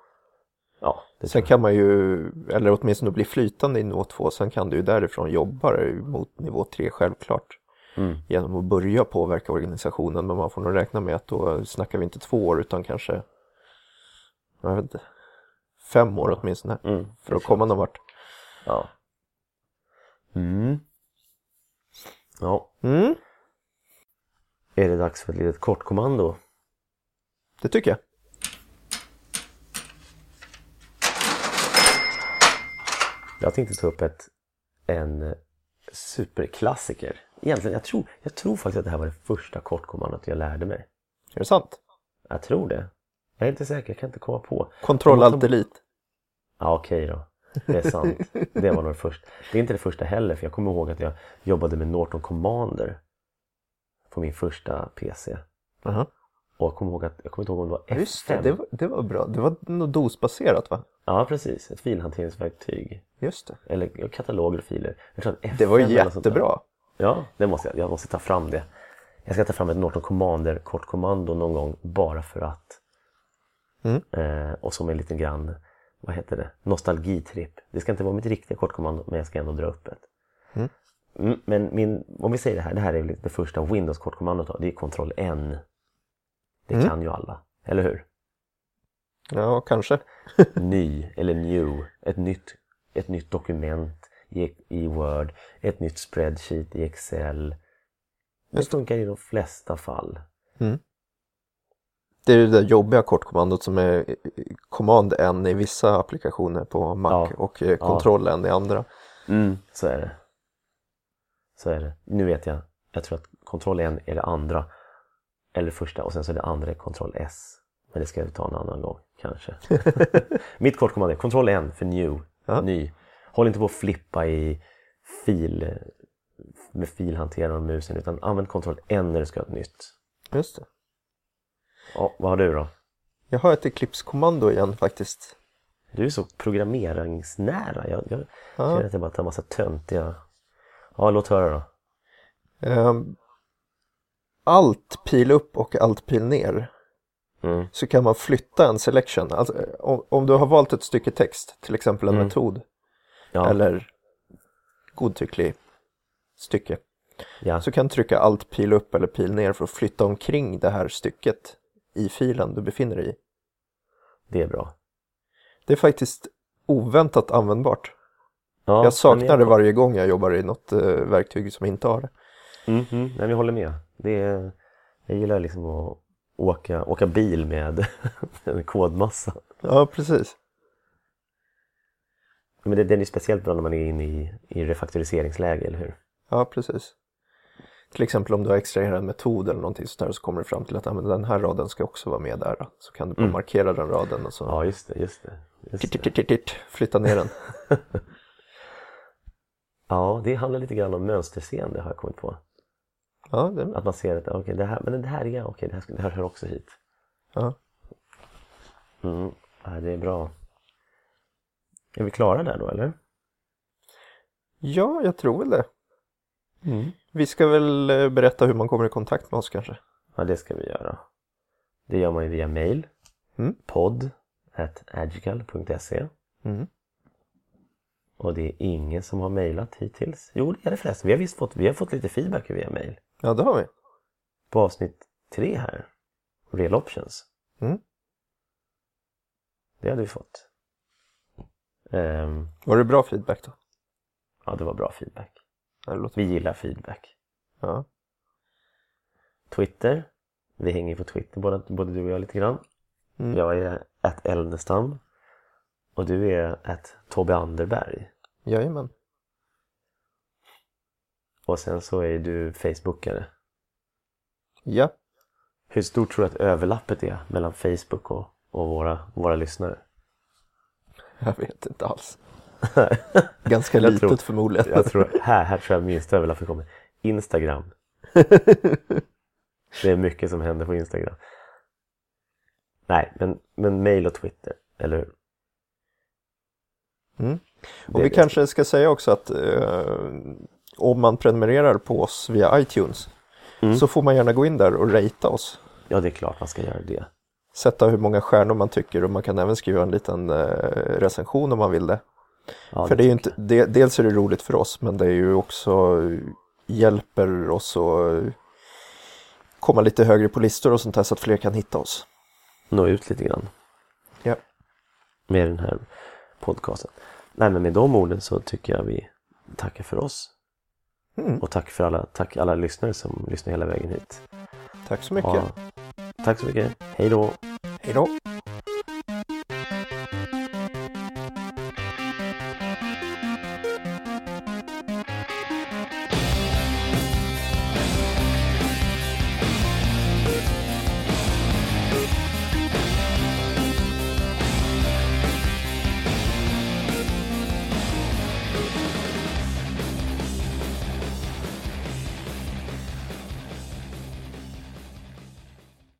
Ja, det Sen kan man ju, eller åtminstone bli flytande i nivå 2, sen kan du ju därifrån jobba mot nivå 3 självklart. Mm. Genom att börja påverka organisationen, men man får nog räkna med att då snackar vi inte två år utan kanske, jag vet inte, fem år åtminstone. Mm. För att komma någon vart. Ja. Mm. Ja, Mm, är det dags för ett litet kortkommando? det tycker jag. Jag tänkte ta upp ett, en superklassiker. Egentligen, jag tror, jag tror faktiskt att det här var det första kortkommandot jag lärde mig. Är det sant? Jag tror det. Jag är inte säker, jag kan inte komma på. Control Alt Delete. Ja, okej då. Det är sant. Det var nog först. Det är inte det första heller, för jag kommer ihåg att jag jobbade med Norton Commander på min första PC. Aha. Och jag kommer ihåg att, jag kommer inte ihåg om det var F5. Just det, det var, det var bra. Det var något DOS-baserat va? Ja, precis. Ett filhanteringsverktyg. Just det. Eller kataloger och filer. Jag tror att F5 Det var jättebra. Ja, det måste jag. Jag måste ta fram det. Jag ska ta fram ett Norton Commander kortkommando någon gång bara för att. Mm. Eh, och som en liten grann, vad heter det, nostalgitripp. Det ska inte vara mitt riktiga kortkommando men jag ska ändå dra upp ett. Mm. Mm, men min, om vi säger det här, det här är det första Windows-kortkommandot det är Ctrl N. Det Mm. kan ju alla, eller hur? Ja, kanske. Ny eller new, ett nytt, ett nytt dokument i, i Word, ett nytt spreadsheet i Excel. Det funkar i de flesta fall. Det är det där jobbiga kortkommandot som är Command N i vissa applikationer på Mac Ja. och eh, Control N i andra. Mm, så är det. Så är det. Nu vet jag. Jag tror att Ctrl N är det andra. Eller första och sen så är det andra Ctrl S. Men det ska vi ta en annan gång kanske. Mitt kortkommando är Ctrl N för new. Ja. Ny. Håll inte på att flippa i fil med filhanteraren och musen utan använd Ctrl N när du ska ha ett nytt. Just det. Ja, vad har du då? Jag har ett Eclipse-kommando igen faktiskt. Du är så programmeringsnära. Jag, jag Ja. känner att jag bara tar en massa töntiga... Ja, låt höra då. Ehm, allt pil upp och allt pil ner Mm. så kan man flytta en selection. Alltså, om, om du har valt ett stycke text, till exempel en Mm. metod Ja, eller godtycklig stycke, ja. så kan du trycka allt pil upp eller pil ner för att flytta omkring det här stycket i filen du befinner dig i. det är bra. Det är faktiskt oväntat användbart. Ja, jag saknar men det varje gång jag jobbar i något eh, verktyg som inte har det. Mm, mm, nej, jag håller med. Det är, jag gillar liksom att åka, åka bil med en kodmassa. Ja, precis. Men det, den är speciellt bra när man är inne i, i refaktoriseringsläge, eller hur? Ja, precis. Till exempel om du har extraherat en metod eller någonting sånt där så kommer du fram till att ah, men den här raden ska också vara med där. Så kan du bara Mm. markera den raden och så Ja, just det. Just det, just det. titt, titt, titt, flytta ner den. Ja, det handlar lite grann om mönsterseende har jag kommit på. Ja, det, Att man ser att okay, det, här, men det här är okej, det, här, det här hör också hit. ja. Mm, det är bra. Är vi klara där då, eller? ja, jag tror väl det. Mm. Vi ska väl eh, berätta hur man kommer i kontakt med oss kanske. Ja, det ska vi göra. Det gör man ju via mail. Mm. podd Mm. och det är ingen som har mejlat hittills. Jo, det är det förresten. Vi har visst fått, vi har fått lite feedback via mail. Ja, det har vi. på avsnitt tre här. Real options. Mm. Det hade vi fått. Ehm, Var det bra feedback då? ja, det var bra feedback. Vi gillar feedback. ja. Twitter. Vi hänger på Twitter både, både du och jag lite grann. Mm. Jag är ett Elnestam. Och du är ett Tobbe Anderberg. Jajamän. Och sen så är du Facebookare. Ja. Hur stort tror du att överlappet är mellan Facebook och, och våra, våra lyssnare? Jag vet inte alls. Ganska litet tror- förmodligen. Jag tror, här, här tror jag minsta överlappet kommer. Instagram. Det är mycket som händer på Instagram. Nej, men, men mail och Twitter, eller hur? Mm. Och vi kanske ska säga också att eh, om man prenumererar på oss via iTunes Mm. så får man gärna gå in där och ratea oss. Ja, det är klart man ska göra det. Sätta hur många stjärnor man tycker och man kan även skriva en liten eh, recension om man vill det. Ja, för det är inte, det, dels är det roligt för oss men det är ju också hjälper oss att komma lite högre på listor och sånt där så att fler kan hitta oss. Nå ut lite grann Ja. med den här podcasten. Nej, men med de orden så tycker jag vi tackar för oss. Mm. Och tack för alla, tack alla lyssnare som lyssnar hela vägen hit. Tack så mycket. Ja, tack så mycket. Hej då! Hej då!